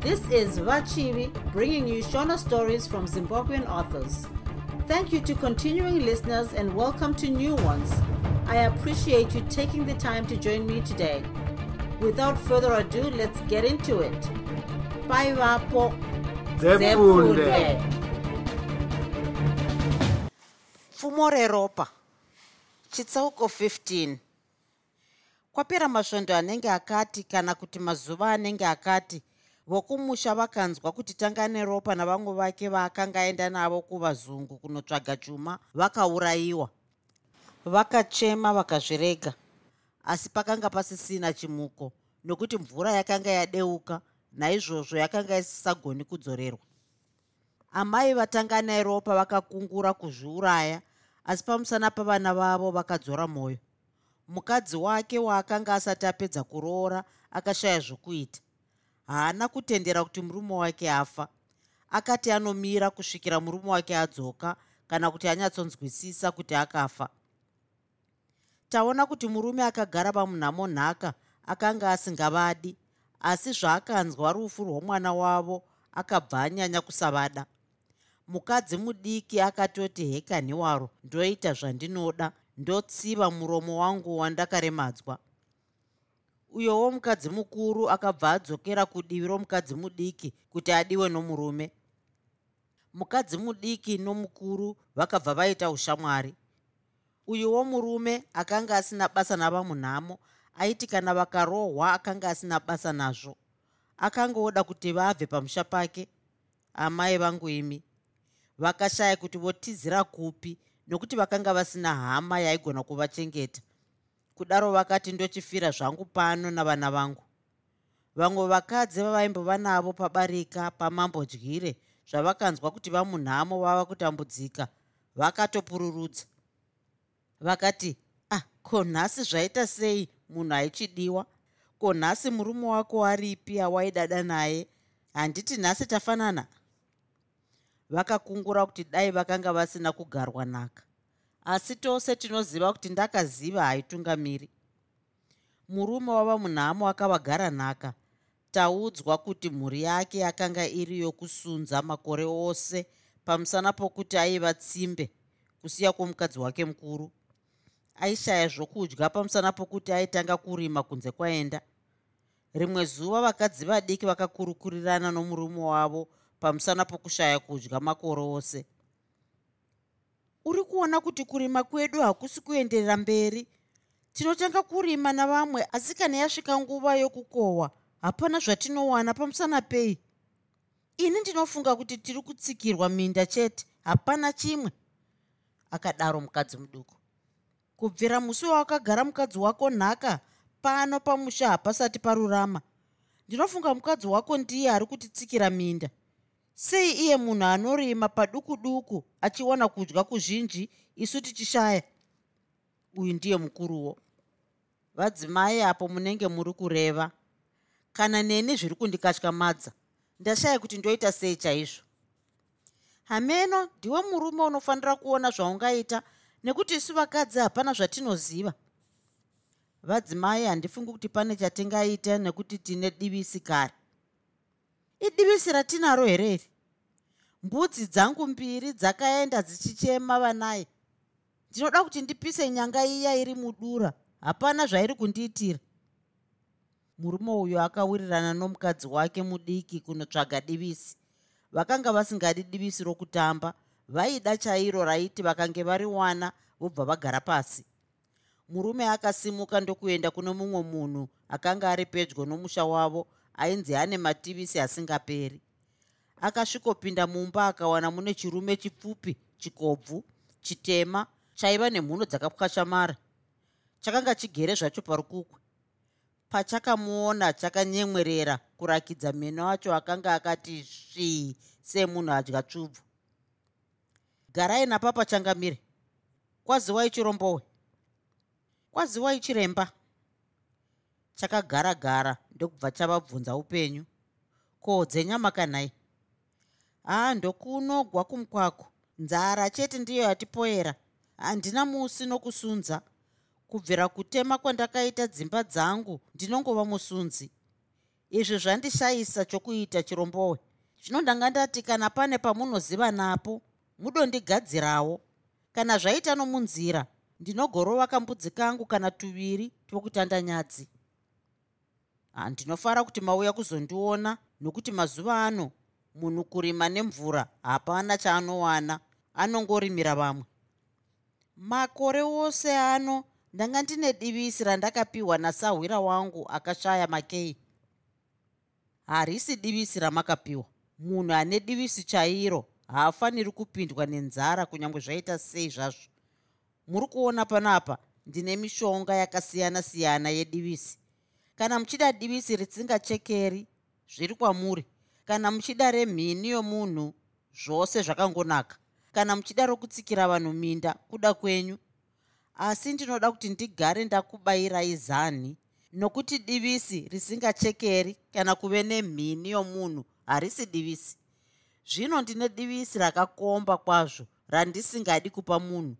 This is Vachivi bringing you Shona stories from Zimbabwean authors. Thank you to continuing listeners and welcome to new ones. I appreciate you taking the time to join me today. Without further ado, let's get into it. Bye, Vapo. Zefunde. pfumo reropa chitsauko 15 kwapera masvondo anenge akati kana kuti mazuva anenge akati vokumusha vakanzwa kuti tanga neropa navamwe vake vaakanga aenda navo kuvazungu kunotsvaga chuma vakaurayiwa. Vakachema vakazvirega asi pakanga pasisina chimuko nokuti mvura yakanga yadeuka naizvozvo yakanga isisagoni kudzorerwa. Amai vatanga neropa vakakungura kuzviuraya asi pamusana pavana vavo vakadzora mwoyo mukadzi wake waakanga asati apedza kuroora akashaya zvokuita haana kutendera kuti murume wake afa. Akati anomira kusvikira murume wake adzoka kana kuti anyatsonzwisisa kuti akafa. Taona kuti murume akagara pamunhamo nhaka akanga asingavadi asi zvaakanzwa rufu rwomwana wavo akabva anyanya kusavada. Mukadzi mudiki akatoti hekani waro ndoita zvandinoda ndotsiva muromo wangu wandakaremadzwa uyowo mukadzi mukuru akabva adzokera kudivi romukadzi mudiki kuti adiwe nomurume. Mukadzi mudiki nomukuru vakabva vaita ushamwari. Uyuwo murume akanga asina basa navamunhamo aiti kana vakarohwa akanga asina basa nazvo. Akanga oda kuti vabve pamusha pake amai vangu imi. Vakashaya kuti votizira kupi nokuti vakanga vasina hama yaigona kuvachengeta kudaro vakati ndochifira zvangu pano navana vangu. Vamwe vakadzi vavaimbova navo pabarika pamambodyire zvavakanzwa kuti vamunhamo vava kutambudzika vakatopururudza vakati ah ko nhasi zvaita sei? Munhu aichidiwa? Ko nhasi murume wako aripi awaidada naye? Handiti nhasi tafanana? Vakakungura kuti dai vakanga vasina kugarwa nhaka asi tose tinoziva kuti ndakaziva haitungamiri. Murume wava munhamo akavagara nhaka taudzwa kuti mhuri yake yakanga iri yokusunza makore ose pamusana pokuti aiva tsimbe kusiya kwomukadzi wake mukuru. Aishaya zvokudya pamusana pokuti aitanga kurima kunze kwaenda. Rimwe zuva vakadzi vadiki vakakurukurirana nomurume wavo pamusana pokushaya kudya makore ose uri kuona kuti kurima kwedu hakusi kuenderera mberi. Tinotanga kurima navamwe asi kana yasvika nguva yokukohwa hapana zvatinowana pamusana pei. Ini ndinofunga kuti tiri kutsikirwa minda chete hapana chimwe. Akadaro mukadzi muduku. Kubvira musi wawakagara mukadzi wako nhaka pano pamusha hapasati parurama. Ndinofunga mukadzi wako ndiye ari kutitsikira minda sei iye munhu anorima paduku duku achiwana kudya kuzhinji isu tichishaya? Uyu ndiye mukuruwo. Vadzimai apo munenge muri kureva. Kana neni zviri kundikatyamadza ndashaya kuti ndoita sei chaizvo? Hameno ndiwe murume unofanira kuona zvaungaita nekuti isu vakadzi hapana zvatinoziva. Vadzimai handifungi kuti pane chatingaita nekuti tine divisi kare idivisi ratinaro here iri mbudzi dzangu mbiri dzakaenda dzichichema vanai ndinoda kuti ndipise nyanga iya iri mudura. Hapana zvairi kundiitira. Murume uyu akawirirana nomukadzi wake mudiki kunotsvaga divisi. Vakanga vasingadi divisi rokutamba vaida chairo raiti vakange variwana vobva vagara pasi. Murume akasimuka ndokuenda kuno mumwe munhu akanga ari pedyo nomusha wavo ainzi ane mativisi asingaperi. Akasvikopinda mumba akawana mune chirume chipfupi chikobvu chitema chaiva nemhuno dzakapwashamara. Chakanga chigere zvacho parukukwe. Pachakamuona chakanyemwerera kurakidza meno acho akanga akati svii semunhu adya tsvubvu. Garai napapa changamire. Kwaziwai chirombowe. Kwaziwai chiremba chakagara gara ndokubva chavabvunza upenyu. Ko dzenyama kanhai haa ndokunogwa kumkwako nzara chete ndiyo yatipoera. Handina musi nokusunza. Kubvira kutema kwandakaita dzimba dzangu ndinongova musunzi. Izvi zvandishayisa chokuita chirombowe. Zvino ndanga ndati kana pane pamunoziva napo mudondigadzirawo kana zvaita nomunzira ndinogorova kambudzi kangu kana tuviri twokutanda nyadzi handinofara kuti mauya kuzondiona nokuti mazuva ano munhu kurima nemvura hapana chaanowana anongorimira vamwe. Makore ose ano ndanga ndine divisi randakapiwa nasahwira wangu akashaya makei harisi divisi ramakapiwa. Munhu ane divisi chairo haafaniri kupindwa nenzara kunyange zvaita sei zvazvo. Muri kuona panapa ndine mishonga yakasiyana-siyana yedivisi kana muchida divisi risingachekeri zviri kwamuri. Kana muchida remhini yomunhu zvose zvakangonaka. Kana muchida rokutsikira vanhu minda kuda kwenyu. Asi ndinoda kuti ndigare ndakubayirai zani nokuti divisi risingachekeri kana kuve nemhini yomunhu harisi divisi. Zvino ndine divisi rakakomba kwazvo randisingadi kupa munhu.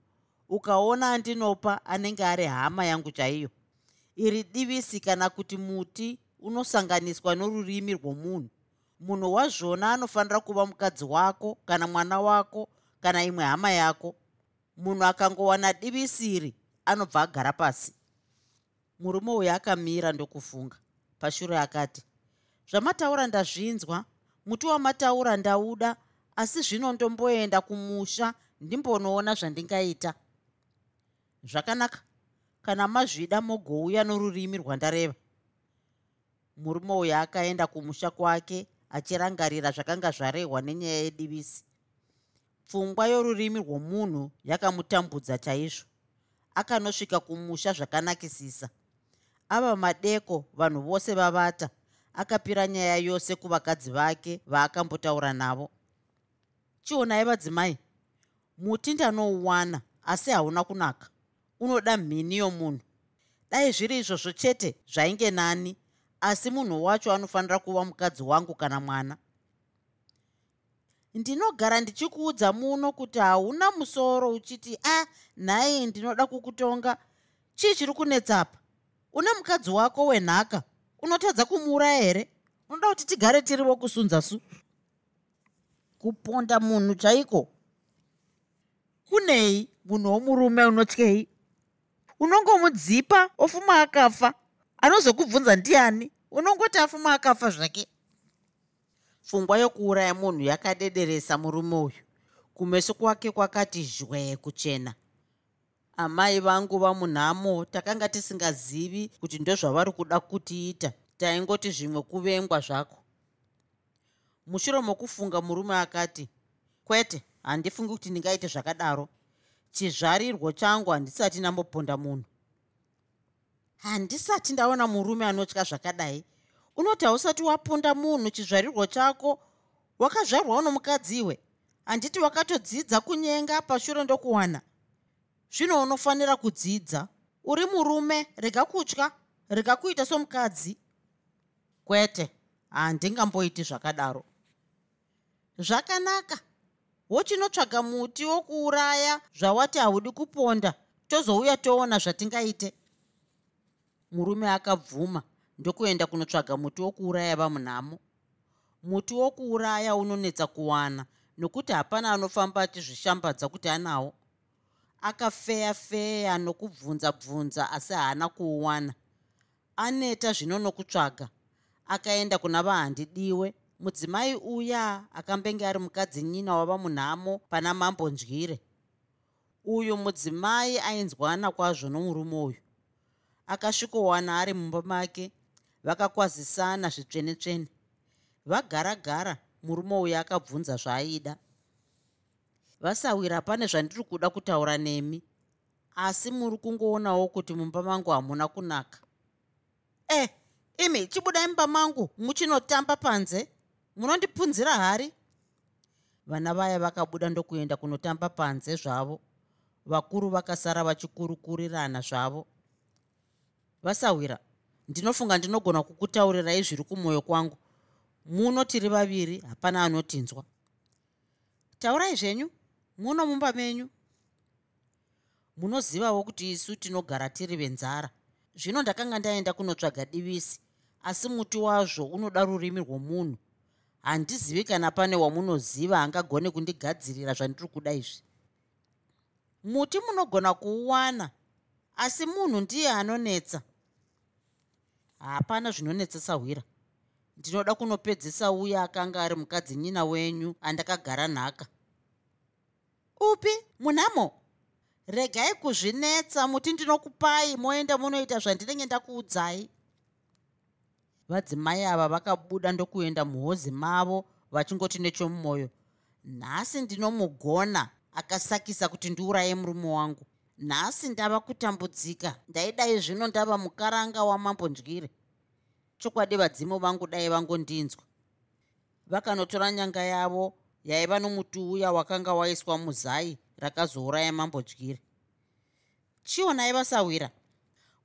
Ukaona andinopa anenge ari hama yangu chaiyo iri divisi kana kuti muti unosanganiswa norurimi rwomunhu. Munhu wazvona anofanira kuva mukadzi wako kana mwana wako kana imwe hama yako. Munhu akangowana divisiri anobva agara pasi. Murume uyu akamira ndokufunga pashure akati zvamataura ndazvinzwa. Muti wamataura ndauda asi zvino ndomboenda kumusha ndimbonoona zvandingaita. Zvakanaka kana mazvida mogouya norurimi rwandareva. Murume uyu akaenda kumusha kwake achirangarira zvakanga zvarehwa nenyaya yedivisi. Pfungwa yorurimi rwomunhu yakamutambudza chaizvo. Akanosvika kumusha zvakanakisisa. Ava madeko vanhu vose vavata. Akapira nyaya yose kuvakadzi vake vaakambotaura navo. Chionai vadzimai? Muti ndanouwana asi hauna kunaka unoda mhini yomunhu? Dai zviri izvozvo chete zvainge nani asi munhu wacho anofanira kuva mukadzi wangu kana mwana. Ndinogara ndichikuudza muno kuti hauna musoro uchiti a nhai ndinoda kukutonga. Chii chiri kunetsapa une mukadzi wako wenhaka unotadza kumuuraya here? Unoda kuti tigare tiri vokusunza su? Kuponda munhu chaiko? Kunei munhu womurume unotyei unongomudzipa ofuma akafa. Anozokubvunza ndiani? Unongoti afuma akafa zvake. Pfungwa yokuuraya munhu yakadederesa murume uyu. Kumeso kwake kwakati zhwe kuchena. Amai vangu vamunhamo takanga tisingazivi kuti ndozvavari kuda kutiita. Taingoti zvimwe kuvengwa zvako. Mushure mokufunga murume akati kwete handifungi kuti ndingaite zvakadaro chizvarirwo changu handisati ndamboponda munhu. Handisati ndaona murume anotya zvakadai. Unoti hausati waponda munhu chizvarirwo chako wakazvarwawo nomukadziwe handiti wakatodzidza kunyenga pashure ndokuwana. Zvino unofanira kudzidza. Uri murume rega kutya rega kuita somukadzi. Kwete handingamboiti zvakadaro. Zvakanaka wochinotsvaga muti wokuuraya zvawati haudi kuponda tozouya toona zvatingaite. Murume akabvuma ndokuenda kunotsvaga muti wokuuraya vamunhamo. Muti wokuuraya unonetsa kuwana nokuti hapana anofamba achizvishambadza kuti anawo. Akafeya feya nokubvunza bvunza asi haana kuuwana. Aneta zvino nokutsvaga. Akaenda kuna vahandidiwe mudzimai uya akambenge ari mukadzi nyina wava munhamo pana mambo ndyire uyu mudzimai ainzwana kwazvo nomurume uyu. Akasvikowana ari mumba make vakakwazisana zvitsvene-tsvene. Vagara gara murume uyu akabvunza zvaaida vasawira pane zvandiri kuda kutaura nemi asi muri kungoonawo kuti mumba mangu hamuna kunaka. E imi chibudai mumba mangu muchinotamba panze munondipunzira hari? Vana vaya vakabuda ndokuenda kunotamba panze zvavo. Vakuru vakasara vachikurukurirana zvavo. Vasawira ndinofunga ndinogona kukutaurirai zviri kumwoyo kwangu. Muno tiri vaviri hapana anotinzwa. Taurai zvenyu muno mumba menyu. Munozivawo kuti isu tinogara tiri venzara. Zvino ndakanga ndaenda kunotsvaga divisi asi muti wazvo unoda rurimi rwomunhu handizivi kana pane wamunoziva angagone kundigadzirira zvandiri kuda izvi. Muti munogona kuuwana asi munhu ndiye anonetsa. Hapana zvinonetsesa hwira ndinoda kunopedzisa uya akanga ari mukadzi nyina wenyu andakagara nhaka. Upi? Munhamo? Regai kuzvinetsa. Muti ndinokupai moenda munoita zvandinenge ndakuudzai vadzimai ava vakabuda ndokuenda muhozi mavo vachingoti nechomumwoyo nhasi ndinomugona akasakisa kuti ndiuraye murume wangu. Nhasi ndava kutambudzika ndaidai zvino ndava mukaranga wamambondyire chokwadi vadzimu vangu dai vangondinzwa vakanotora nyanga yavo yaiva nomuti uya wakanga waiswa muzai rakazouraya mambodyire. Chionai vasawira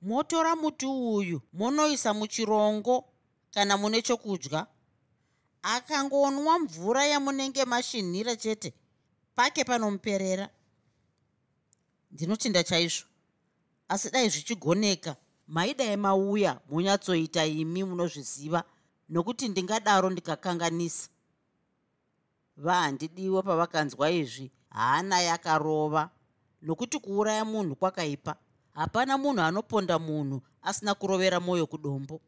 motora muti uyu monoisa muchirongo kana mune chokudya akangonwa mvura yamunenge mashinhira chete pake panomuperera. Ndinotinda chaizvo. Asi dai zvichigoneka maidai mauya munyatsoita imi munozviziva nokuti ndingadaro ndikakanganisa. Vahandidiwa pavakanzwa izvi haana yakarova. Nokuti kuuraya munhu kwakaipa hapana munhu anoponda munhu asina kurovera mwoyo kudombo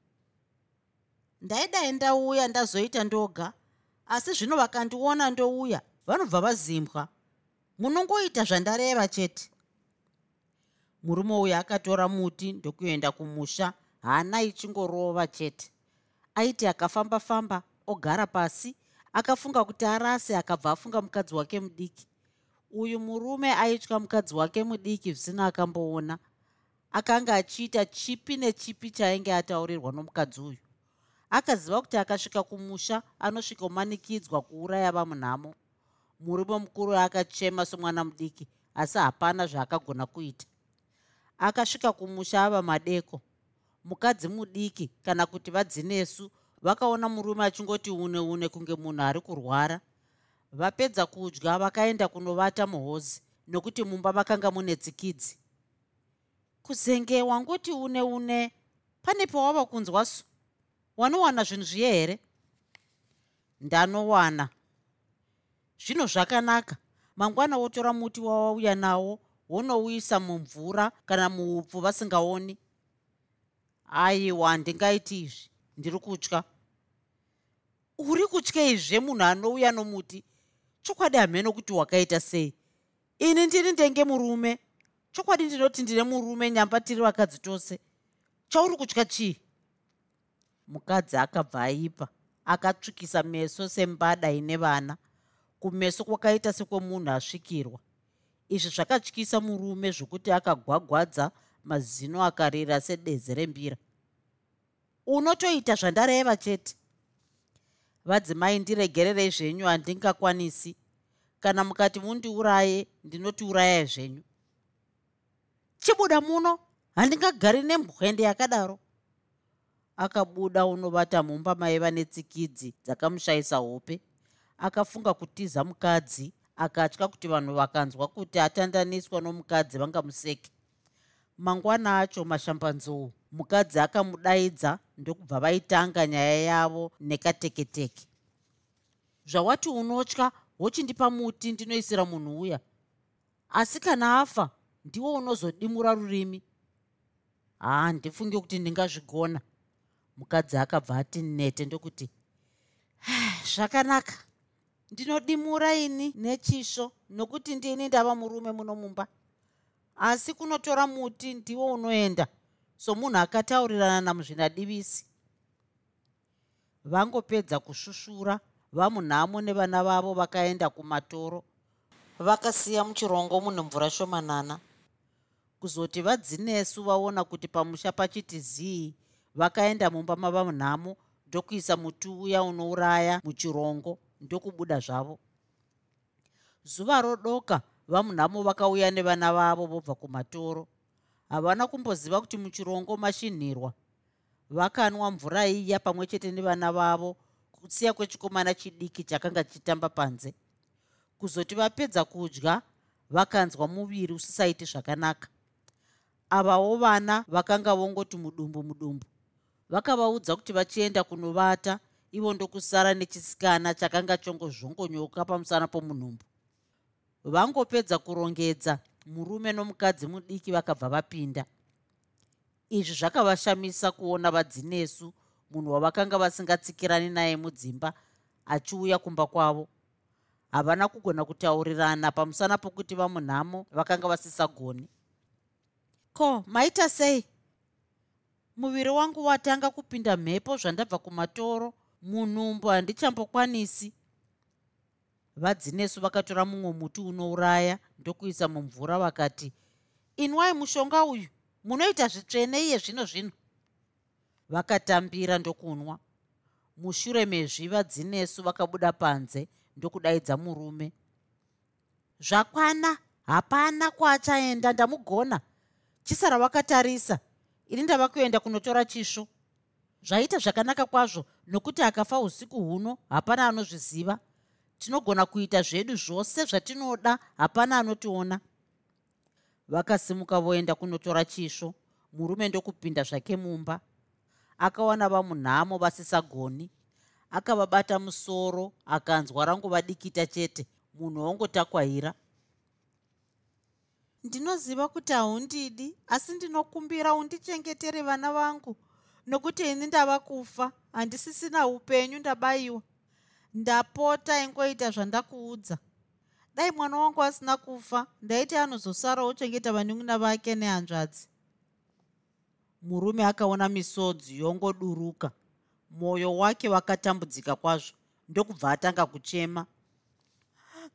ndaidai ndauya ndazoita ndoga asi zvino vakandiona ndouya vanobva vazimbwa. Munongoita zvandareva chete. Murume uyu akatora muti ndokuenda kumusha haana ichingorova chete. Aiti akafamba-famba ogara pasi akafunga kuti arase akabva afunga mukadzi wake mudiki. Uyu murume aitya mukadzi wake mudiki zvisina akamboona. Akanga achiita chipi nechipi chainge ataurirwa nomukadzi uyu akaziva kuti akasvika kumusha anosvika umanikidzwa kuuraya vamunhamo. Murume mukuru akachema somwana mudiki asi hapana zvaakagona kuita. Akasvika kumusha ava madeko. Mukadzi mudiki kana kuti vadzinesu vakaona murume achingoti une une kunge munhu ari kurwara. Vapedza kudya vakaenda kunovata muhozi nokuti mumba makanga mune tsikidzi kuzenge wangoti une une pane pawava kunzwa su wanowana zvinhu zviye here? Ndanowana. Zvino zvakanaka. Mangwana wotora muti wawauya nawo wonouisa mumvura kana muupfu vasingaoni. Aiwa ndingaiti izvi. Ndiri kutya. Uri kutyei munhu anouya nomuti? Chokwadi hameno kuti wakaita sei? Ini ndiri ndenge murume? Chokwadi ndinoti ndine murume nyamba tiri vakadzi tose? Chauri kutya chii mukadzi akabva aipa akatsvukisa meso sembada ine vana. Kumeso kwakaita sekwemunhu asvikirwa. Izvi zvakatyisa murume zvokuti akagwagwadza mazino akarira sedezi rembira. Unotoita zvandareva chete? Vadzimai ndiregererei zvenyu handingakwanisi. Kana mukati mundiuraye ndinotiurayai zvenyu. Chibuda muno handingagari nembwende yakadaro akabuda unovata mumba maiva netsikidzi dzakamushayisa hope. Akafunga kutiza mukadzi akatya kuti vanhu vakanzwa kuti atandaniswa nomukadzi vangamuseke mangwana acho mashambanzou mukadzi akamudaidza ndokubva vaitanga nyaya yavo nekateketeke. Zvawati unotya wochindipa muti ndinoisira munhu uya. Asi kana afa ndiwo unozodimura rurimi. Haa ndifunge kuti ndingazvigona mukadzi akabva ati nete ndokuti zvakanaka. Ndinodimura ini nechisvo nokuti ndini ndava murume muno mumba. Asi kunotora muti ndiwo unoenda. Somunhu akataurirana namuzvinadivisi. Vangopedza kushushura vamunhamo nevana vavo vakaenda kumatoro vakasiya muchirongo mune mvura shomanana. Kuzoti vadzinesu vaona kuti pamusha pachiti zii vakaenda mumba mavamunhamo ndokuisa muti uya unouraya muchirongo ndokubuda zvavo. Zuva rodoka vamunhamo vakauya nevana vavo vobva kumatoro. Havana kumboziva kuti muchirongo mashinhirwa vakanwa mvura iya pamwe chete nevana vavo kutsiya kwechikomana chidiki chakanga chichitamba panze. Kuzoti vapedza kudya vakanzwa muviri usisaiti zvakanaka. Avawo vana vakanga vongoti mudumbu mudumbu vakavaudza kuti vachienda kunovata ivo ndokusara nechisikana chakanga chongozvongonyoka pamusana pomunhumbu. Vangopedza kurongedza murume nomukadzi mudiki vakabva vapinda. Izvi zvakavashamisa kuona vadzinesu munhu wavakanga vasingatsikirani naye mudzimba achiuya kumba kwavo. Havana kugona kutaurirana pamusana pokuti vamunhamo vakanga vasisagoni. Ko maita sei muviri wangu watanga kupinda mhepo zvandabva kumatoro munhumbu handichambokwanisi. Vadzinesu vakatora mumwe muti unouraya ndokuisa mumvura vakati inwai mushonga uyu munoita zvitsvene iye zvino zvino. Vakatambira ndokunwa. Mushure mezvi vadzinesu vakabuda panze ndokudaidza murume. Zvakwana hapana kwaachaenda ndamugona. Chisara vakatarisa ini ndava kuenda kunotora chisvo. Zvaita zvakanaka kwazvo nokuti akafa usiku huno hapana anozviziva. Tinogona kuita zvedu zvose zvatinoda hapana anotiona. Vakasimuka voenda kunotora chisvo murume ndokupinda zvake mumba. Akawana vamunhamo vasisagoni. Akavabata musoro akanzwa ranguva dikita chete munhu wongotakwaira ndinoziva kuti haundidi asi ndinokumbira undichengetere vana vangu. Nokuti ini ndava kufa handisisina upenyu ndabayiwa ndapota ingoita zvandakuudza. Dai mwana wangu asina kufa ndaiti anozosarawo chengeta vanun'una vake nehanzvadzi. Murume akaona misodzi yongoduruka. Mwoyo wake wakatambudzika kwazvo ndokubva atanga kuchema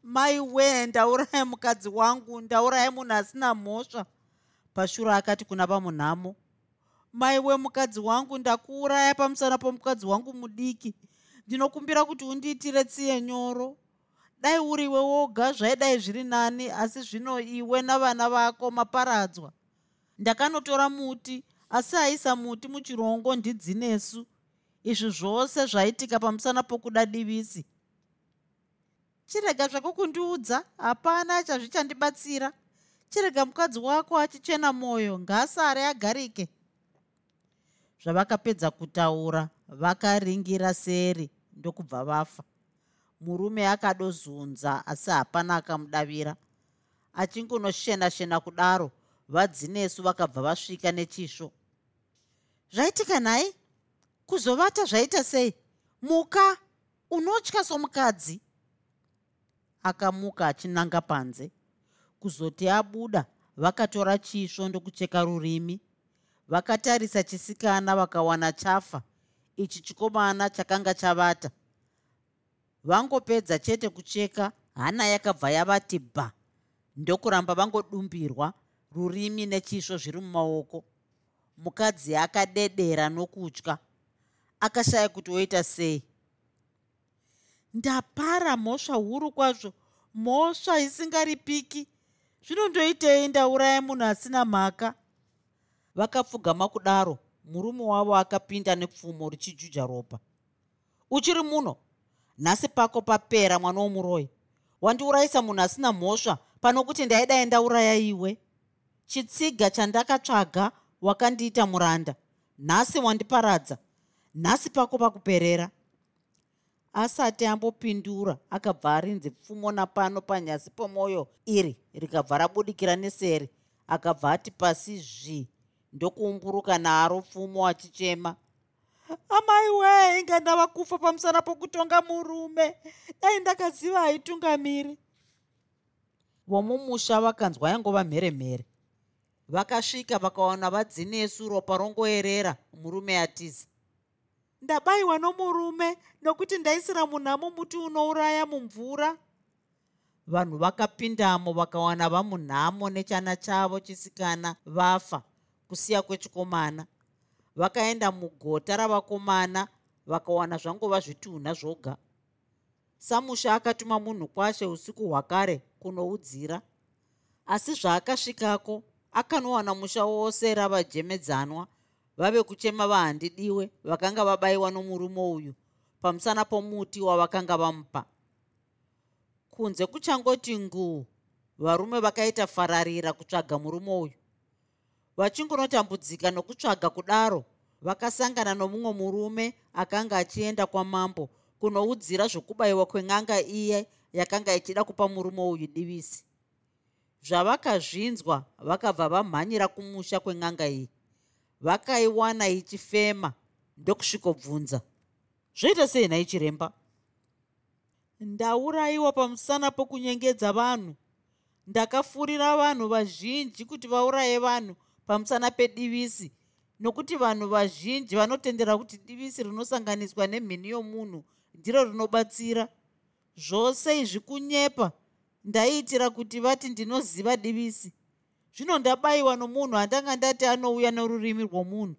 mai wee ndaurai mukadzi wangu ndaurai munhu asina mhosva. Pashure akati kuna vamunhamo mai wemukadzi wangu ndakuuraya pamusana pomukadzi wangu mudiki. Ndinokumbira kuti undiitire tsiye nyoro. Dai uriwe woga zvaidai zviri nani asi zvino iwe navana vako maparadzwa. Ndakanotora muti asi aisa muti muchirongo ndidzinesu. Izvi zvose zvaitika pamusana pokuda divisi chirega zvako kundiudza hapana chazvichandibatsira. Chirega mukadzi wako achichena mwoyo ngaasare agarike. Zvavakapedza kutaura vakaringira seri ndokubva vafa. Murume akadozunza asi hapana akamudavira. Achingonoshena shena kudaro vadzinesu vakabva vasvika nechisvo zvaitika nhai? Kuzovata zvaita sei? Muka unotya somukadzi akamuka achinanga panze. Kuzoti abuda vakatora chisvo ndokucheka rurimi. Vakatarisa chisikana vakawana chafa ichi chikomana chakanga chavata. Vangopedza chete kucheka hana yakabva yavati bha ndokuramba vangodumbirwa rurimi nechisvo zviri mumaoko. Mukadzi akadedera nokutya. Akashaya kuti oita sei ndapara mhosva huru kwazvo mhosva isingaripiki. Zvinondoitei ndauraya munhu asina mhaka. Vakapfugama kudaro murume wavo akapinda nepfumo richijuja ropa. Uchiri muno? Nhasi pako papera mwana womuroyi. Wandiurayisa munhu asina mhosva pano kuti ndaidai ndauraya iwe. Chitsiga chandakatsvaga wakandiita muranda. Nhasi wandiparadza. Nhasi pako pakuperera asati ambopindura akabva arinze pfumo napano panyasi pomwoyo iri rikabva rabudikira neseri. Akabva ati pasi zvi ndokuumburuka naro pfumo achichema. Amai wee inga ndava kufa pamusana pokutonga murume. Dai ndakaziva haitungamiri. Vomumusha vakanzwa yangova mheremhere. Vakasvika vakawana vadzinesu ropa rongoerera murume atiza ndabayiwa nomurume nokuti ndaisira munhamo muti unouraya mumvura. Vanhu vakapindamo vakawana vamunhamo nechana chavo chisikana vafa kusiya kwechikomana. Vakaenda mugota ravakomana vakawana zvangova zvitunha zvoga. Samusha akatuma munhu kwashe usiku hwakare kunoudzira. Asi zvaakasvikako akanowana musha wose ravajemedzanwa vave kuchema vahandidiwe vakanga vabayiwa nomurume uyu pamusana pomuti wavakanga vamupa kunze kuchangoti nguu varume vakaita fararira kutsvaga murume uyu. Vachingonotambudzika nokutsvaga kudaro vakasangana nomumwe murume akanga achienda kwamambo kunoudzira zvokubayiwa kwen'anga iye yakanga ichida kupa murume uyu divisi. Zvavakazvinzwa vakabva vamhanyira kumusha kwen'anga iyi vakaiwana ichifema ndokusvikobvunza. Zvoita sei nhai chiremba? Ndaurayiwa pamusana pokunyengedza vanhu. Ndakafurira vanhu vazhinji kuti vauraye vanhu pamusana pedivisi nokuti vanhu vazhinji vanotendera kuti divisi rinosanganiswa nemhini yomunhu ndiro rinobatsira. Zvose izvi kunyepa ndaiitira kuti vati ndinoziva divisi zvino ndabayiwa nomunhu andanga ndati anouya norurimi rwomunhu.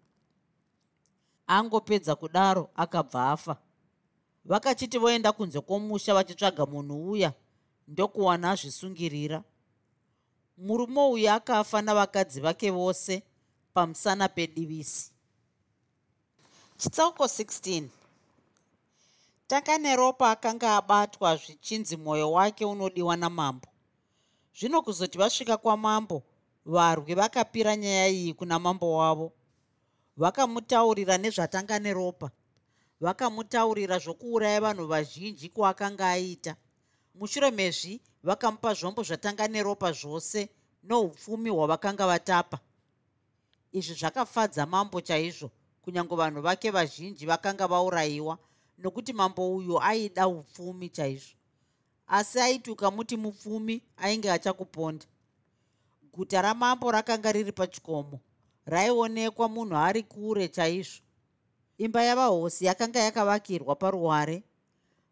Angopedza kudaro akabva afa. Vakachiti voenda kunze kwomusha vachitsvaga munhu uya ndokuwana azvisungirira. Murume uyu akafa navakadzi vake vose pamusana pedivisi. Chitsauko 16 taka neropa akanga abatwa zvichinzi mwoyo wake unodiwa namambo. Zvino kuzoti vasvika kwamambo varwi vakapira nyaya iyi kuna mambo wavo. Vakamutaurira nezvatanga neropa. Vakamutaurira zvokuuraya vanhu vazhinji kwaakanga aita. Mushure mezvi vakamupa zvombo zvatanga neropa zvose noupfumi hwavakanga vatapa. Izvi zvakafadza mambo chaizvo kunyange vanhu vake vazhinji vakanga vaurayiwa nokuti mambo uyu aida upfumi chaizvo. Asi aiti ukamuti mupfumi ainge achakuponda guta ramambo rakanga riri pachikomo. Raionekwa munhu ari kure chaizvo. Imba yavahosi yakanga yakavakirwa paruware.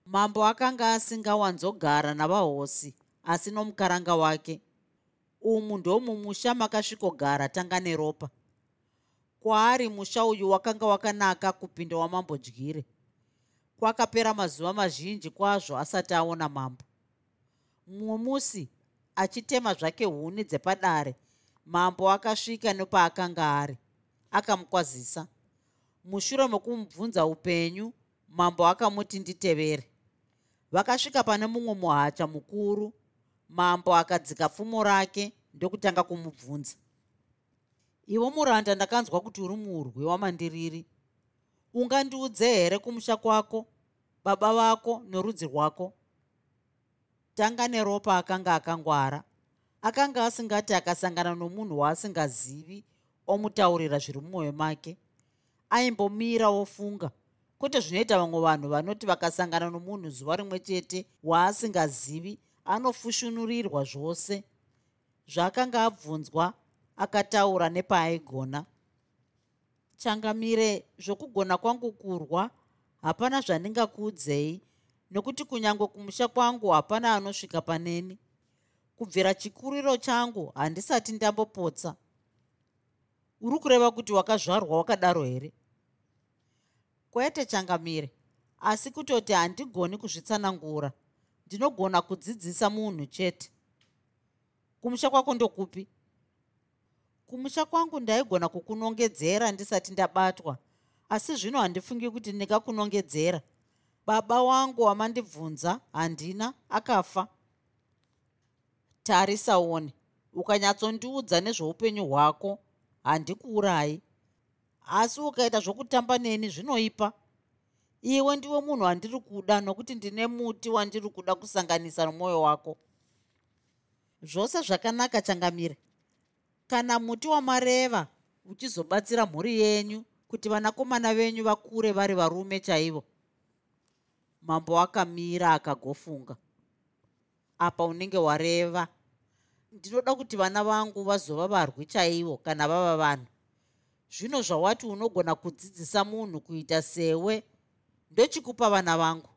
Mambo akanga asingawanzogara navahosi asi nomukaranga wake. Umu ndomumusha makasvikogara tanga neropa. Kwaari musha uyu wakanga wakanaka kupinda wamambodyire kwakapera mazuva mazhinji kwazvo asati aona mambo. Mumwe musi achitema zvake huni dzepadare mambo akasvika nepaakanga ari akamukwazisa. Mushure mekumubvunza upenyu mambo akamuti nditevere. Vakasvika pane mumwe muhacha mukuru mambo akadzika pfumo rake ndokutanga kumubvunza. Iwo muranda ndakanzwa kuti uri murwi wamandiriri. Ungandiudze here kumusha kwako baba vako norudzi rwako tanga neropa akanga akangwara. Akanga asingati akasangana nomunhu waasingazivi omutaurira zviri mumwoyo make. Aimbomira ofunga. Kwete zvinoita vamwe vanhu vanoti vakasangana nomunhu zuva rimwe chete waasingazivi anofushunurirwa zvose. Zvaakanga abvunzwa akataura nepaaigona changamire zvokugona kwangu kurwa hapana zvandingakuudzei nokuti kunyange kumusha kwangu hapana anosvika paneni. Kubvira chikuriro changu handisati ndambopotsa. Uri kureva kuti wakazvarwa wakadaro here? Kwete changamire asi kutoti handigoni kuzvitsanangura. Ndinogona kudzidzisa munhu chete. Kumusha kwako ndokupi? Kumusha kwangu ndaigona kukunongedzera ndisati ndabatwa. Asi zvino handifungi kuti ndingakunongedzera baba wangu wamandibvunza handina akafa. Tarisaone ukanyatsondiudza nezveupenyu hwako handikuurayi. Asi ukaita zvokutamba neni zvinoipa. Iwe ndiwe munhu wandiri kuda nokuti ndine muti wandiri kuda kusanganisa nomwoyo wako. Zvose zvakanaka changamire. Kana muti wamareva uchizobatsira mhuri yenyu kuti vanakomana venyu vakure vari varume chaivo mambo akamira akagofunga. Apa unenge wareva. Ndinoda kuti vana vangu vazova varwi chaivo kana vava vanhu. Zvino zvawati unogona kudzidzisa munhu kuita sewe ndochikupa vana vangu.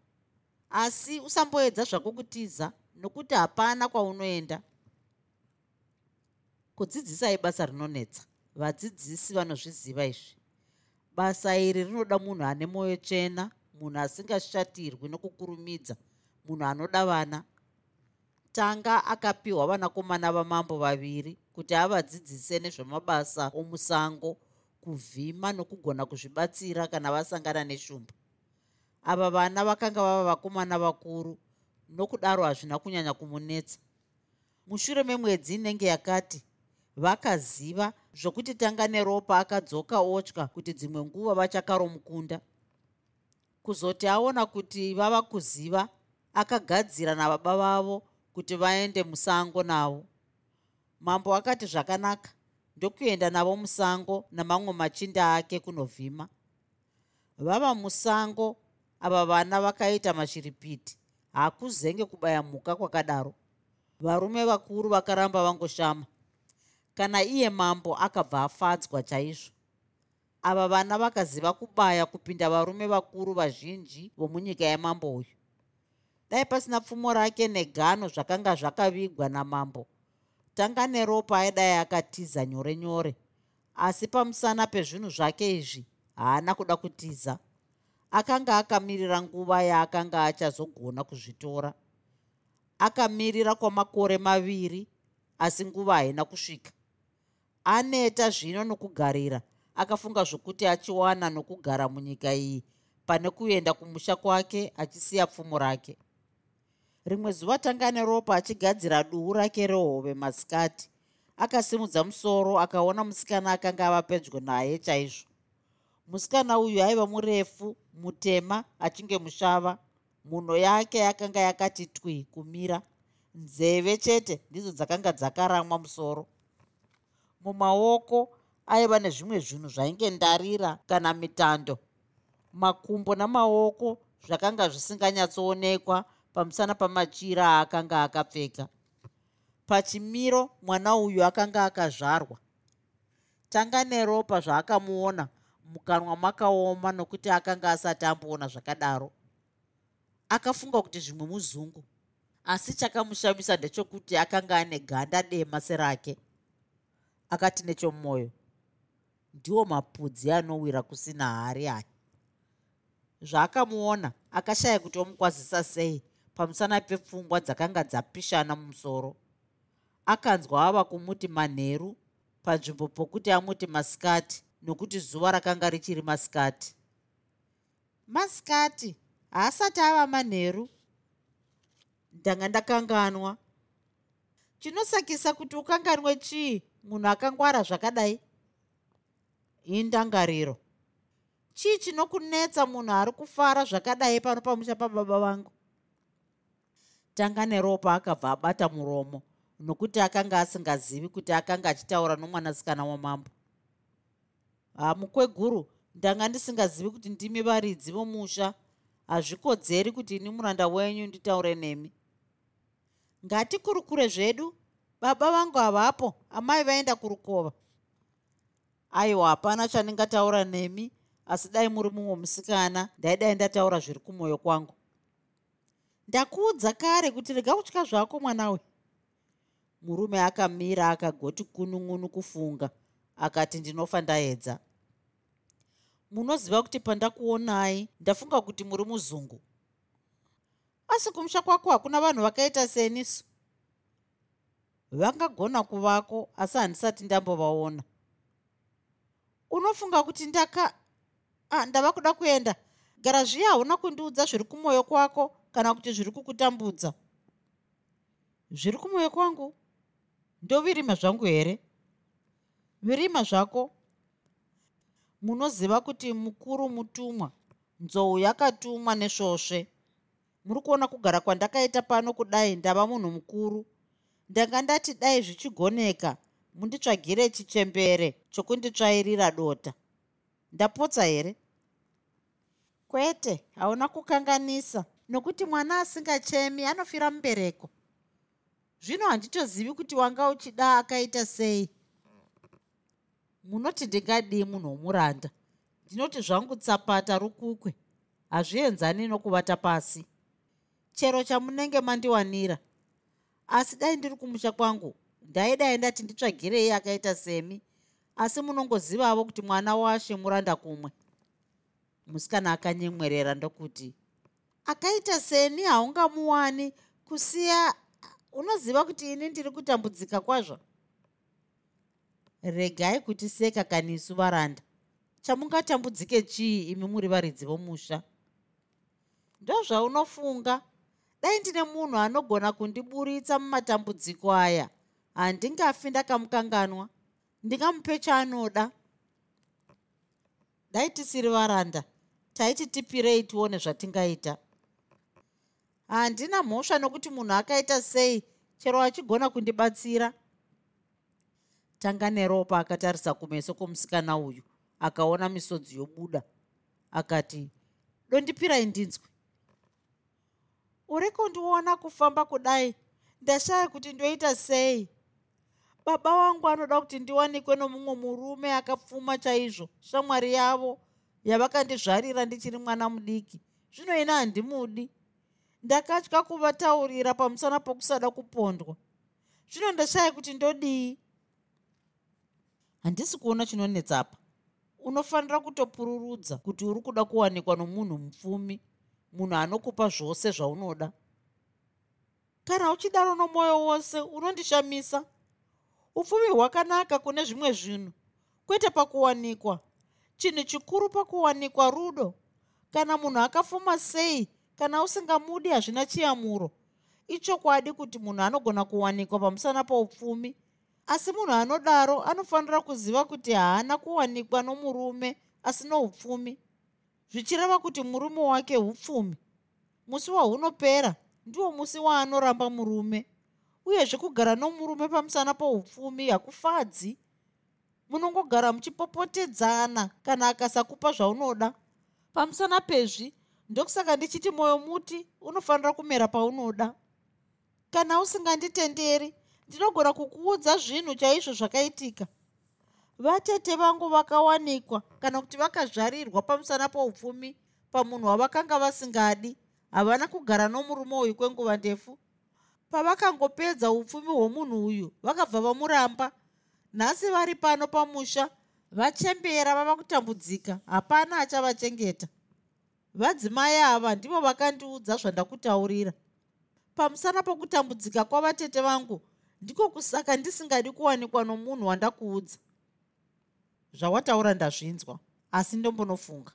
Asi usamboedza zvako kutiza nokuti hapana kwaunoenda. Kudzidzisai basa rinonetsa. Vadzidzisi vanozviziva izvi. Basa iri rinoda munhu ane mwoyo tsvena munhu asingashatirwi nokukurumidza munhu anoda vana. Tanga akapiwa vanakomana vamambo vaviri kuti avadzidzise nezvemabasa omusango kuvhima nokugona kuzvibatsira kana vasangana neshumba. Ava vana vakanga vava vakomana vakuru nokudaro hazvina kunyanya kumunetsa. Mushure memwedzi inenge yakati vakaziva zvokuti tanga neropa akadzoka otya kuti dzimwe nguva vachakaromukunda kuzoti aona kuti vava kuziva akagadzira nababa vavo kuti vaende musango navo. Mambo akati zvakanaka ndokuenda navo musango namamwe machinda ake kunovhima. Vava musango ava vana vakaita mashiripiti haakuzenge kubaya mhuka kwakadaro. Varume vakuru vakaramba vangoshama. Kana iye mambo akabva afadzwa chaizvo ava vana vakaziva kubaya kupinda varume vakuru vazhinji vomunyika yamambo uyu. Dai pasina pfumo rake negano zvakanga zvakavigwa namambo tanga neropa aidai akatiza nyore nyore. Asi pamusana pezvinhu zvake izvi haana kuda kutiza. Akanga akamirira nguva yaakanga achazogona kuzvitora. Akamirira kwamakore maviri asi nguva haina kusvika. Aneta zvino nokugarira akafunga zvokuti achiwana nokugara munyika iyi pane kuenda kumusha kwake achisiya pfumo rake. Rimwe zuva tanga neropa achigadzira duu rake rehove masikati akasimudza musoro akaona musikana akanga ava pedyo naye chaizvo. Musikana uyu aiva murefu mutema achinge mushava. Munho yake yakanga yakati twi kumira nzeve chete ndidzo dzakanga dzakaramwa musoro. Mumaoko aiva nezvimwe zvinhu zvainge ndarira kana mitando. Makumbo namaoko zvakanga zvisinganyatsoonekwa pamusana pamachira aakanga akapfeka. Pachimiro mwana uyu akanga akazvarwa. Tanga neropa zvaakamuona mukanwa makaoma nokuti akanga asati amboona zvakadaro. Akafunga kuti zvimwe muzungu asi chakamushamisa ndechekuti akanga ane ganda dema serake. Akati nechomwoyo ndiwo mapudzi anowira kusina hari aya zvaakamuona akashaya kuti omukwazisa sei pamusana pepfungwa dzakanga dzapishana mumusoro. Akanzwa ava kumuti manheru panzvimbo pokuti amuti masikati nokuti zuva rakanga richiri masikati. Masikati haasati ava manheru. Ndanga ndakanganwa. Chinosakisa kuti ukanganwe chii munhu akangwara zvakadai indangariro. Chii chinokunetsa munhu ari kufara zvakadai pano pamusha pababa vangu tanga neropa akabva abata muromo nokuti akanga asingazivi kuti akanga achitaura nomwanasikana wamambo. Hamukweguru ndanga ndisingazivi kuti ndimi varidzi vomusha. Hazvikodzeri kuti ini muranda wenyu nditaure nemi. Ngatikurukure zvedu. Baba vangu havapo amai vaenda kurukova aiwa hapana chandingataura nemi asi dai muri mumwe musikana ndaidai ndataura zviri kumwoyo kwangu. Ndakuudza kare kuti rega kutya zvako mwanawe. Murume akamira akagoti kunun'unu kufunga akati ndinofa ndaedza. Munoziva kuti pandakuonai ndafunga kuti muri muzungu. Asi kumusha kwako hakuna vanhu vakaita senisu. Vangagona kuvako asi handisati ndambovaona unofunga kuti ndaka ah, ndava kuda kuenda. Gara zviya hauna kundiudza zviri kumwoyo kwako kana kuti zviri kukutambudza. Zviri kumwoyo kwangu? Ndovirima zvangu here? Virima zvako? Munoziva kuti mukuru mutumwa nzou yakatumwa nesvosve muri kuona kugara kwandakaita pano kudai ndava munhu mukuru. Ndanga ndati dai zvichigoneka munditsvagire chichembere chokunditsvairira dota. Ndapotsa here? Kwete hauna kukanganisa. Nokuti mwana asingachemi anofira mubereko. Zvino handitozivi kuti wanga uchida akaita sei. Munoti ndingadii munhu womuranda. Ndinoti zvangu tsapata rukukwe. Hazvienzani nokuvata pasi. Chero chamunenge mandiwanira. Asi dai ndiri kumusha kwangu ndaidai ndati nditsvagirei akaita semi asi munongozivavo kuti mwana washe muranda kumwe. Musikana akanyemwerera ndokuti akaita seni haungamuwani kusiya unoziva kuti ini ndiri kutambudzika kwazvo? Regai kuti seka kanisu varanda. Chamungatambudzike chii imi muri varidzi vomusha? Ndozvaunofunga dai ndine munhu anogona kundiburitsa mumatambudziko aya handingafi ndakamukanganwa. Ndingamupe chaanoda. Dai tisiri varanda taiti tipirei tione zvatingaita. Handina mhosva nokuti munhu akaita sei chero achigona kundibatsira. Tanga neropa akatarisa kumeso kwomusikana uyu akaona misodzi yobuda. Akati dondipirai ndinzwi uri kundiona kufamba kudai? Ndashaya kuti ndoita sei baba vangu anoda kuti ndiwanikwe nomumwe murume akapfuma chaizvo shamwari yavo yavakandizvarira ndichiri mwana mudiki. Zvino ina handimudi. Ndakatya kuvataurira pamusana pokusada kupondwa. Zvino ndashaya kuti ndodii handisi kuona chinonetsapa unofanira kutopururudza kuti uri kuda kuwanikwa nomunhu mupfumi munhu anokupa zvose zvaunoda. Kana uchidaro nomwoyo wose unondishamisa upfumi hwakanaka kune zvimwe zvinhu. Kwete pakuwanikwa. Chinhu chikuru pakuwanikwa rudo. Kana munhu akafuma sei kana usingamudi hazvina chiyamuro. Ichokwadi kuti munhu anogona kuwanikwa pamusana poupfumi. Asi munhu anodaro anofanira kuziva kuti haana kuwanikwa nomurume asino upfumi zvichireva kuti murume wake upfumi musi wahunopera ndiwo musi waanoramba murume uyezve kugara nomurume pamusana poupfumi hakufadzi. Munongogara muchipopotedzana kana akasakupa zvaunoda. Pamusana pezvi ndokusaka ndichiti mwoyo muti unofanira kumera paunoda. Kana usinganditenderi ndinogona kukuudza zvinhu chaizvo zvakaitika. Vatete vangu vakawanikwa kana kuti vakazvarirwa pamusana poupfumi pamunhu wavakanga vasingadi havana kugara nomurume uyu kwenguva ndefu pavakangopedza upfumi hwomunhu uyu vakabva vamuramba. Nhasi vari pano pamusha vachembera vava kutambudzika hapana achavachengeta. Vadzimai ava ndivo vakandiudza zvandakutaurira. Pamusana pokutambudzika kwavatete vangu ndiko kusaka ndisingadi kuwanikwa nomunhu wandakuudza. Zvawataura ndazvinzwa asi ndombonofunga.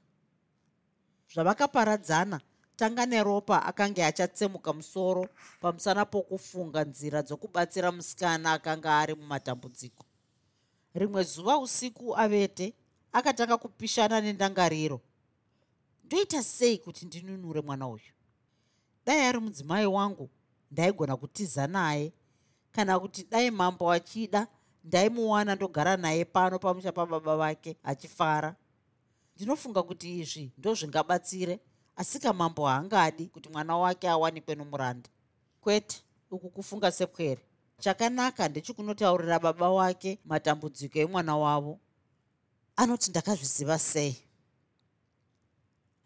Zvavakaparadzana tanga neropa akanga achatsemuka musoro pamusana pokufunga nzira dzokubatsira musikana akanga ari mumatambudziko. Rimwe zuva usiku avete akatanga kupishana nendangariro. Ndoita sei kuti ndinunure mwana uyu? Dai ari mudzimai wangu ndaigona kutiza naye. Kana kuti dai mambo achida ndaimuwana ndogara naye pano pamusha pababa vake achifara. Ndinofunga kuti izvi ndozvingabatsire asika mambo haangadi kuti mwana wake awanikwe nomuranda. Kwete uku kufunga sepwere chakanaka ndechikunotaurira baba wake matambudziko emwana wavo. Anoti ndakazviziva sei?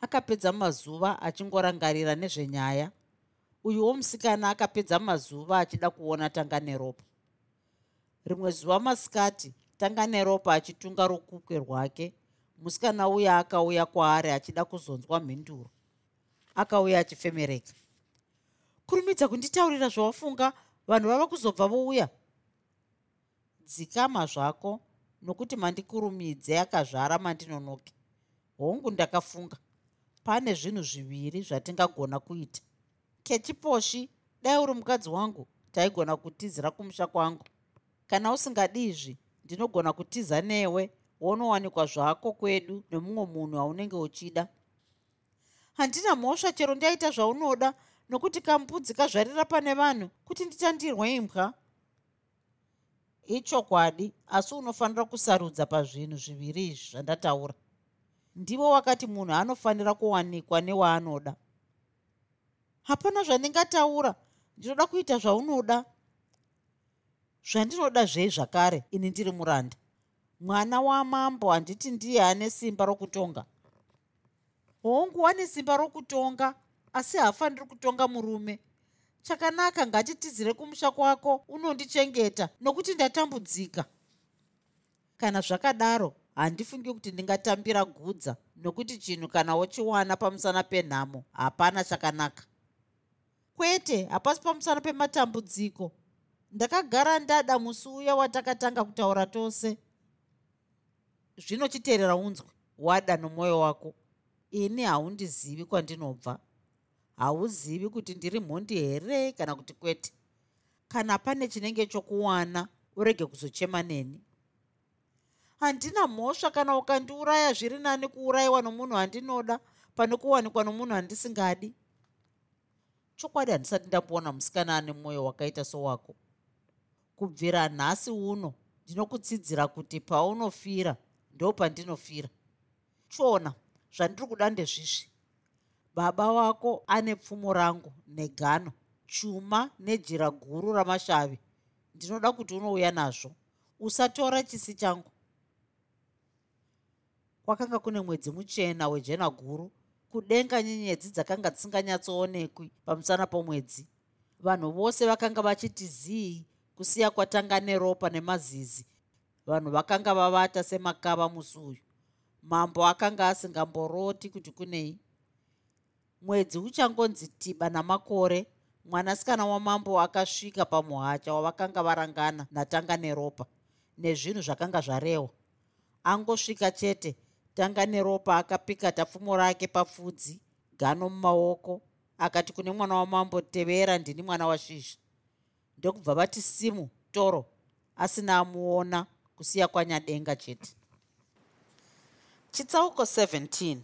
Akapedza mazuva achingorangarira nezvenyaya. Uyuwo musikana akapedza mazuva achida kuona tanga neropa rimwe zuva masikati tanga neropa achitunga rukukwe rwake. Musikana uya akauya kwaari achida kuzonzwa mhinduro akauya achifemereka. Kurumidza kunditaurira zvawafunga vanhu vava kuzobva vouya. Dzikama zvako nokuti mandikurumidze akazvara mandinonoke. Hongu ndakafunga. Pane zvinhu zviviri zvatingagona kuita. Kechiposhi dai uri mukadzi wangu taigona kutizira kumusha kwangu. Kana usingadi izvi ndinogona kutiza newe wounowanikwa zvako kwedu nemumwe munhu aunenge uchida handina mhosva chero ndiaita zvaunoda nokuti kambudzi kazvarira pane vanhu kuti ndichandirwa imbwa? Ichokwadi asi unofanira kusarudza pazvinhu zviviri izvi zvandataura. Ndivo wakati munhu anofanira kuwanikwa newaanoda. Hapana zvandingataura. Ndinoda kuita zvaunoda. Zvandinoda zvei zvakare ini ndiri muranda. Mwana wamambo handiti ndiye ane simba rokutonga hongu wane simba rokutonga asi haafaniri kutonga murume. Chakanaka ngatitizire kumusha kwako unondichengeta nokuti ndatambudzika. Kana zvakadaro handifungi kuti ndingatambira gudza nokuti chinhu kana wochiwana pamusana penhamo hapana chakanaka. Kwete hapasi pamusana pematambudziko. Ndakagara ndada musi uya watakatanga kutaura tose. Zvino chiteerera unzwe wada nomwoyo wako ini haundizivi kwandinobva. Hauzivi kuti ndiri mhondi here kana kuti kwete? Kana pane chinenge chokuwana urege kuzochema neni. Handina mhosva kana ukandiuraya zviri nani kuurayiwa nomunhu wandinoda pane kuwanikwa nomunhu wandisingadi? Chokwadi handisati ndamboona musikana ane mwoyo wakaita sowako. Kubvira nhasi uno ndinokutsidzira kuti paunofira ndo pandinofira chiona zvandiri kuda ndezvizvi. Baba wako ane pfumo rangu negano chuma nejira guru ramashavi. Ndinoda kuti unouya nazvo. Usatora chisi changu. Kwakanga kune mwedzi muchena wejena guru kudenga nyenyedzi dzakanga dzisinganyatsoonekwi pamusana pomwedzi. Vanhu vose vakanga vachiti zii kusiya kwatanga neropa nemazizi. Vanhu vakanga vavata semakava musi uyu mambo akanga asingamboroti kuti kunei. Mwedzi uchangonzi tiba namakore mwanasikana wamambo akasvika pamuhacha wavakanga varangana natanga neropa nezvinhu zvakanga zvarehwa angosvika chete tanga neropa akapikata pfumo rake papfudzi gano mumaoko akati kune mwana wamambo tevera ndini mwana washizha. Ndokubva vati simu toro. Asina amuona kusiya kwanyadenga chete chitsauko 17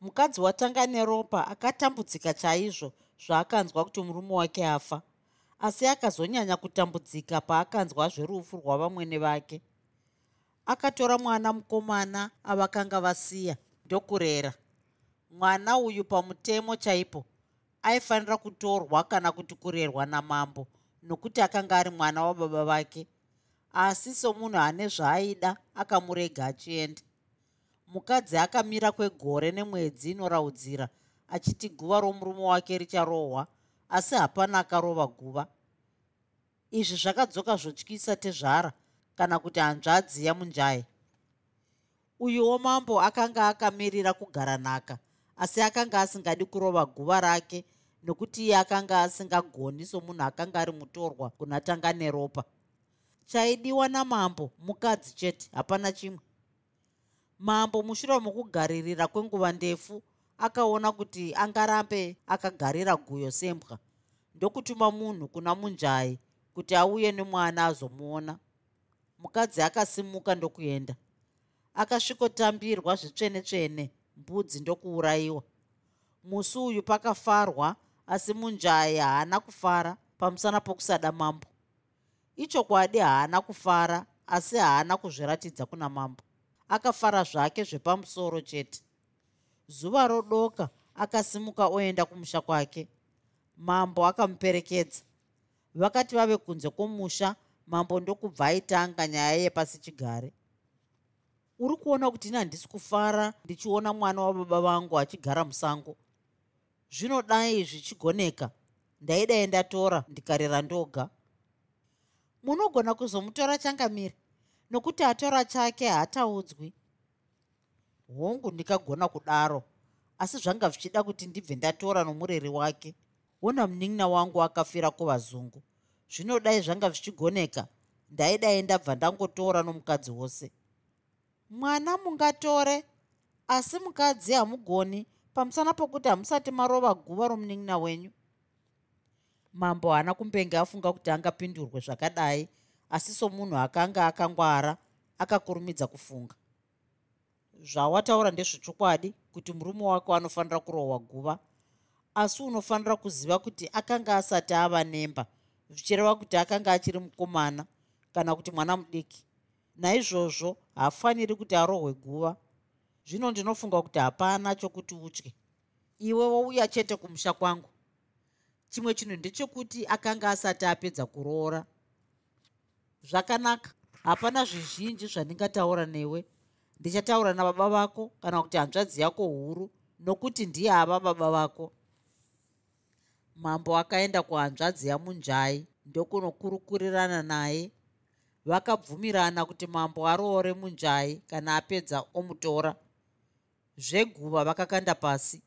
mukadzi watanga neropa akatambudzika chaizvo zvaakanzwa kuti murume wake afa asi akazonyanya kutambudzika paakanzwa zverufu rwavamwene vake. Akatora mwana mukomana avakanga vasiya ndokurera. Mwana uyu pamutemo chaipo aifanira kutorwa kana kuti kurerwa namambo nokuti akanga ari mwana wababa vake asi somunhu ane zvaaida akamurega achienda mukadzi akamira kwegore nemwedzi inoraudzira achiti guva romurume wake richarohwa asi hapana akarova guva. Izvi zvakadzoka zvotyisa tezvara kana kuti hanzvadzi yamunjai uyuwo mambo akanga akamirira kugara nhaka asi akanga asingadi kurova guva rake nokuti iye akanga asingagoni somunhu akanga ari mutorwa kuna tanga neropa. Chaidiwa namambo mukadzi chete hapana chimwe mambo mushure mokugaririra kwenguva ndefu akaona kuti angarambe akagarira guyo sembwa. Ndokutuma munhu kuna munjai kuti auye nemwana azomuona. Mukadzi akasimuka ndokuenda. Akasvikotambirwa zvitsvene-tsvene mbudzi ndokuurayiwa. Musi uyu pakafarwa asi munjai haana kufara pamusana pokusada mambo. Ichokwadi haana kufara asi haana kuzviratidza kuna mambo akafara zvake zvepamusoro chete. Zuva rodoka akasimuka oenda kumusha kwake. Mambo akamuperekedza. Vakati vave kunze kwomusha mambo ndokubva aitanga nyaya yepasi chigare. Uri kuona kuti ini handisi kufara ndichiona mwana wababa vangu achigara musango. Zvinodai zvichigoneka. Ndaidai ndatora ndikarera ndoga. Munogona kuzomutora changamire nokuti atora chake haataudzwi. Hongu ndikagona kudaro. Asi zvanga zvichida kuti ndibve ndatora nomureri wake. Ona munin'ina wangu akafira kuvazungu. Zvinodai zvanga zvichigoneka. Ndaidai ndabva ndangotora nomukadzi wose. Mwana mungatore asi mukadzi hamugoni pamusana pokuti hamusati marova guva romunin'ina wenyu. Mambo haana kumbenge afunga kuti angapindurwe zvakadai asi somunhu akanga akangwara akakurumidza kufunga. Zvawataura ndezvechokwadi kuti murume wako anofanira kurohwa guva asi unofanira kuziva kuti akanga asati ava nemba zvichireva kuti akanga achiri mukomana kana kuti mwana mudiki. Naizvozvo haafaniri kuti arohwe guva. Zvino ndinofunga kuti hapana chokuti utye. Iwe wouya chete kumusha kwangu. Chimwe chinhu ndechekuti akanga asati apedza kuroora zvakanaka. Hapana zvizhinji zvandingataura newe. Ndichataura nababa vako kana kuti hanzvadzi yako huru nokuti ndiye ava baba vako. Mambo akaenda kuhanzvadzi yamunjai ndokunokurukurirana naye. Vakabvumirana kuti mambo aroore munjai kana apedza omutora. Zveguva vakakanda pasi.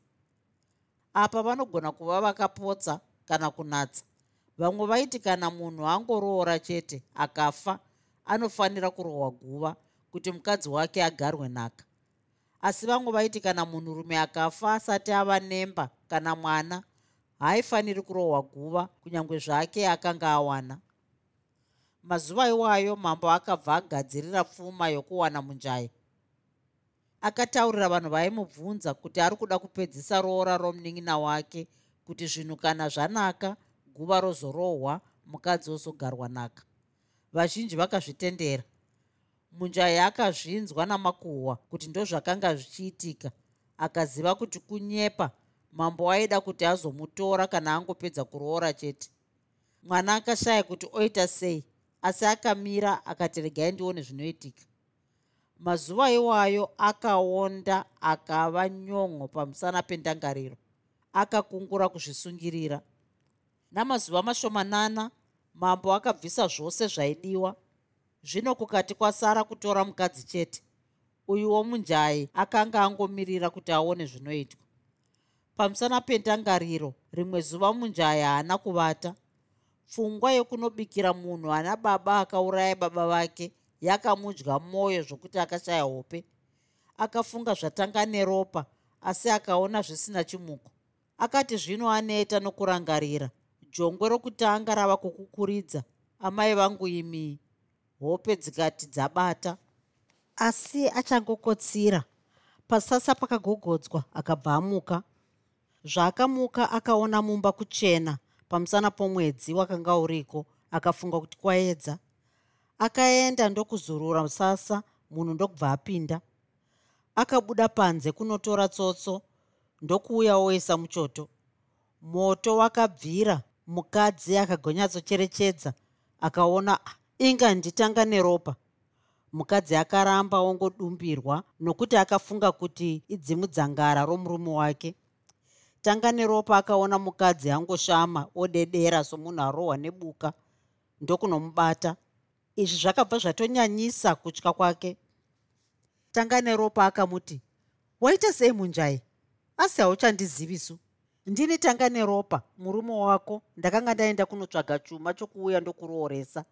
Apa vanogona kuva vakapotsa kana kunatsa vamwe vaiti kana munhu angoroora chete akafa anofanira kurohwa guva kuti mukadzi wake agarwe nhaka. Asi vamwe vaiti kana munhurume akafa asati ava nemba kana mwana haaifaniri kurohwa guva kunyange zvake akanga awana. Mazuva iwayo mambo akabva agadzirira pfuma yokuwana munjai. Akataurira vanhu vaimubvunza kuti ari kuda kupedzisa roora romunin'ina wake kuti zvinhu kana zvanaka guva rozorohwa mukadzi ozogarwa naka. Vazhinji vakazvitendera. Munjai akazvinzwa namakuhwa kuti ndozvakanga zvichiitika. Akaziva kuti kunyepa mambo aida kuti azomutora kana angopedza kuroora chete. Mwana akashaya kuti oita sei asi akamira akati regai ndione zvinoitika. Mazuva iwayo akaonda akava nyongo pamusana pendangariro. Akakungura kuzvisungirira namazuva mashomanana mambo akabvisa zvose zvaidiwa. Zvino kukati kwasara kutora mukadzi chete uyuwo munjai akanga angomirira kuti aone zvinoitwa. Pamusana pendangariro rimwe zuva munjai haana kuvata. Pfungwa yokunobikira munhu ana baba akauraya baba vake yakamudya mwoyo zvokuti akashaya hope. Akafunga zvatanga neropa asi akaona zvisina chimuko. Akati zvino aneta nokurangarira jongwe rokutanga rava kukukuridza. Amai vangu imi hope dzikati dzabata. Asi achangokotsira pasasa pakagogodzwa akabva amuka. Zvaakamuka akaona mumba kuchena. Pamusana pomwedzi wakanga uriko akafunga kuti kwaedza. Akaenda ndokuzurura musasa munhu ndokubva apinda. Akabuda panze kunotora tsotso ndokuuya oisa muchoto. Moto wakabvira mukadzi akagonyatsocherechedza akaona ah, inga nditanga neropa. Mukadzi akaramba ongodumbirwa nokuti akafunga kuti idzimudzangara romurume wake. Tanga neropa akaona mukadzi angoshama odedera somunhu arohwa nebuka ndokunomubata. Izvi zvakabva zvatonyanyisa kutya kwake. Tanga neropa akamuti. Waita sei munjai? Asi hauchandizivisu ndini tanga neropa murume wako. Ndakanga ndaenda kunotsvaga chuma chokuuya ndokurooresa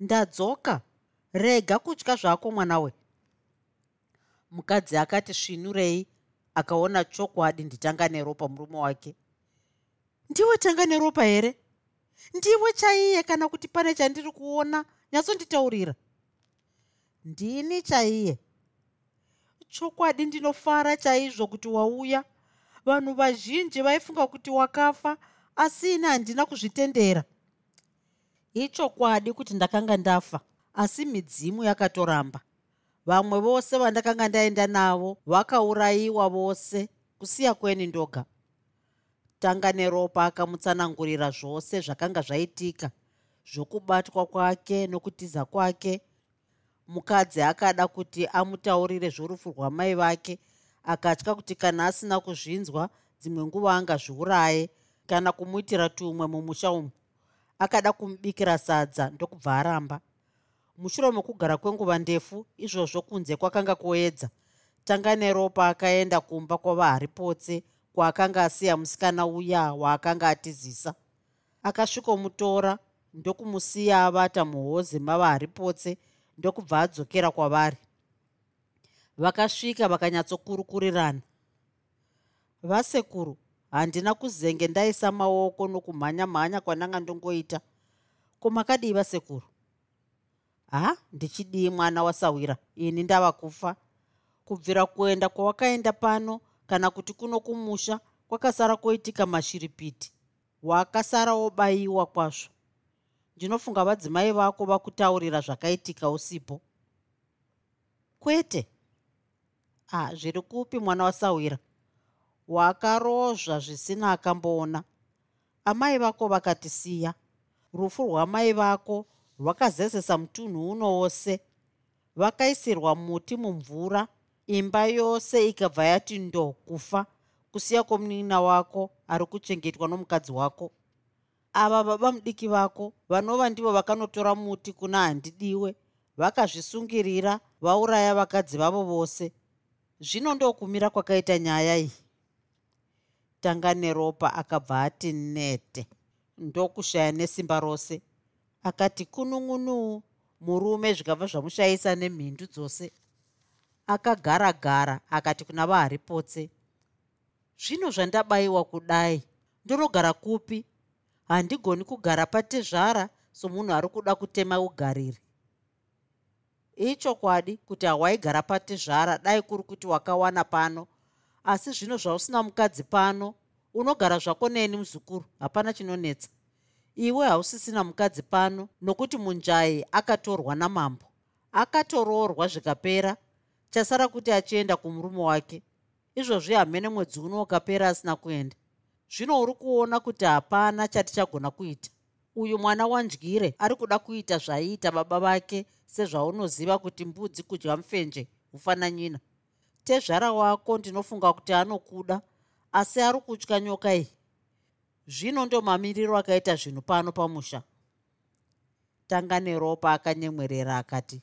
ndadzoka. Rega kutya zvako mwana we. Mukadzi akati svinurei. Akaona chokwadi nditanga neropa murume wake. Ndiwe tanga neropa here? Ndiwe chaiye kana kuti pane chandiri kuona? Nyatsonditaurira. Ndini chaiye. Chokwadi ndinofara chaizvo kuti wauya vanhu vazhinji vaifunga kuti wakafa asi ini handina kuzvitendera. Ichokwadi kuti ndakanga ndafa asi midzimu yakatoramba. Vamwe vose vandakanga ndaenda navo vakaurayiwa vose kusiya kweni ndoga. Tanga neropa akamutsanangurira zvose zvakanga zvaitika zvokubatwa kwake nokutiza kwake mukadzi akada kuti amutaurire zvorufu rwamai vake akatya kuti kana asina kuzvinzwa dzimwe nguva angazviuraye. Kana kumuitira tumwe mumusha umu akada kumubikira sadza ndokubva aramba. Mushure mekugara kwenguva ndefu izvozvo kunze kwakanga kuedza tanga neropa akaenda kumba kwavaharipotse kwaakanga asiya musikana uya waakanga atizisa. Akasvikomutora ndokumusiya avata muhozi mavaharipotse ndokubva adzokera kwavari vakasvika vakanyatsokurukurirana vasekuru handina kuzenge ndaisa maoko nokumhanya mhanya kwandanga ndongoita. Ko makadii vasekuru? Ha ndichidii mwana wasawira ini ndava kufa. Kubvira kuenda kwawakaenda pano kana kuti kuno kumusha kwakasara kwoitika mashiripiti. Wakasara wobayiwa kwazvo. Ndinofunga vadzimai vako vakutaurira zvakaitika usipo. Kwete a zviri kupi mwana wasawira? Wakarozva zvisina akamboona. Amai vako vakatisiya. Rufu rwamai vako rwakazezesa mutunhu uno wose. Vakaisirwa muti mumvura imba yose ikabva yati ndo kufa kusiya kwomunina wako ari kuchengetwa nomukadzi wako. Ava baba mudiki vako vanova ndivo vakanotora muti kuna handidiwe vakazvisungirira vauraya vakadzi vavo vose zvino ndokumira kwakaita nyaya iyi. Tanga neropa akabva ati nete. Ndokushaya nesimba rose. Akati kunun'unu murume zvikabva zvamushayisa nemhindu dzose. Akagara gara akati kuna vaharipotse zvino zvandabayiwa kudai? Ndonogara kupi? Handigoni kugara patezvara somunhu ari kuda kutema ugariri ichokwadi kuti hawaigara patezvara dai kuri kuti wakawana pano. Asi zvino zvausina mukadzi pano unogara zvako neni muzukuru hapana chinonetsa. Iwe hausisina mukadzi pano nokuti munjai akatorwa namambo. Akatoroorwa zvikapera chasara kuti achienda kumurume wake. Izvozvi hamene mwedzi uno ukapera asina kuenda. Zvino uri kuona kuti hapana chatichagona kuita uyu mwana wandyire ari kuda kuita zvaiita baba vake sezvaunoziva kuti mbudzi kudya mufenje hufananyina tezvara wako ndinofunga kuti anokuda asi ari kutya nyoka iyi. Zvino ndo mamiriro akaita zvinhu pano pamusha. Tanga neropa akanyemwerera akati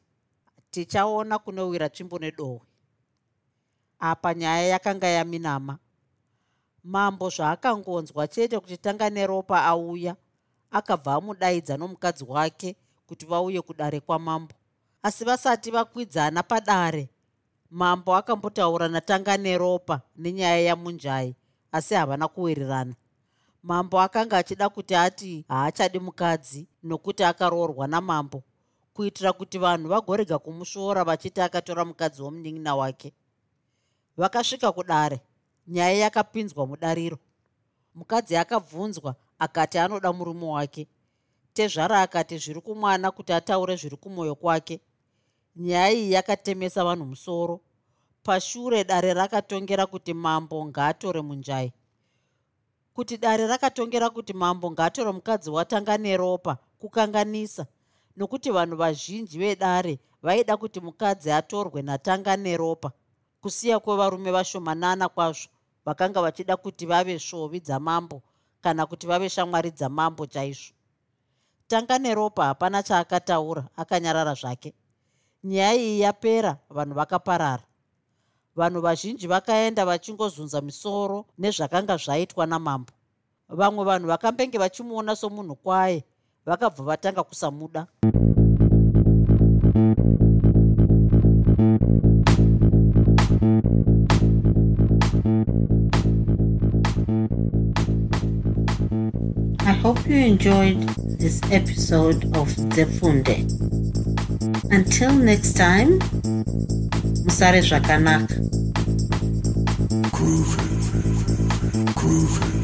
tichaona kunowira tsvimbo nedohwe apa nyaya yakanga yaminama. Mambo zvaakangonzwa chete kuti tanga neropa auya akabva amudaidza nomukadzi wake kuti vauye kudare kwamambo. Asi vasati vakwidzana padare mambo akambotaura natanga neropa nenyaya yamunjai asi havana kuwirirana mambo akanga achida kuti ati haachadi mukadzi nokuti akaroorwa namambo kuitira kuti vanhu vagorega kumusvoora vachiti akatora mukadzi womunin'ina wake. Vakasvika kudare nyaya yakapinzwa mudariro. Mukadzi akabvunzwa akati anoda murume wake. Tezvara akati zviri kumwana kuti ataure zviri kumwoyo kwake. Nyaya iyi yakatemesa vanhu musoro. Pashure dare rakatongera kuti mambo ngaatore munjai. Kuti dare rakatongera kuti mambo ngaatore mukadzi watanga neropa kukanganisa. Nokuti vanhu vazhinji vedare vaida kuti mukadzi atorwe natanga neropa kusiya kwevarume vashomanana kwazvo vakanga vachida kuti vave svovi dzamambo kana kuti vave shamwari dzamambo chaizvo. Tanga neropa hapana chaakataura akanyarara zvake. Nyaya iyi yapera vanhu vakaparara. Vanhu vazhinji vakaenda vachingozunza misoro nezvakanga zvaitwa namambo. Vamwe vanhu vakambenge vachimuona somunhu kwaye vakabva vatanga kusamuda hope you enjoyed this episode of Zefunde. Until next time, Musare Zvakanaka. Groovy. Groovy.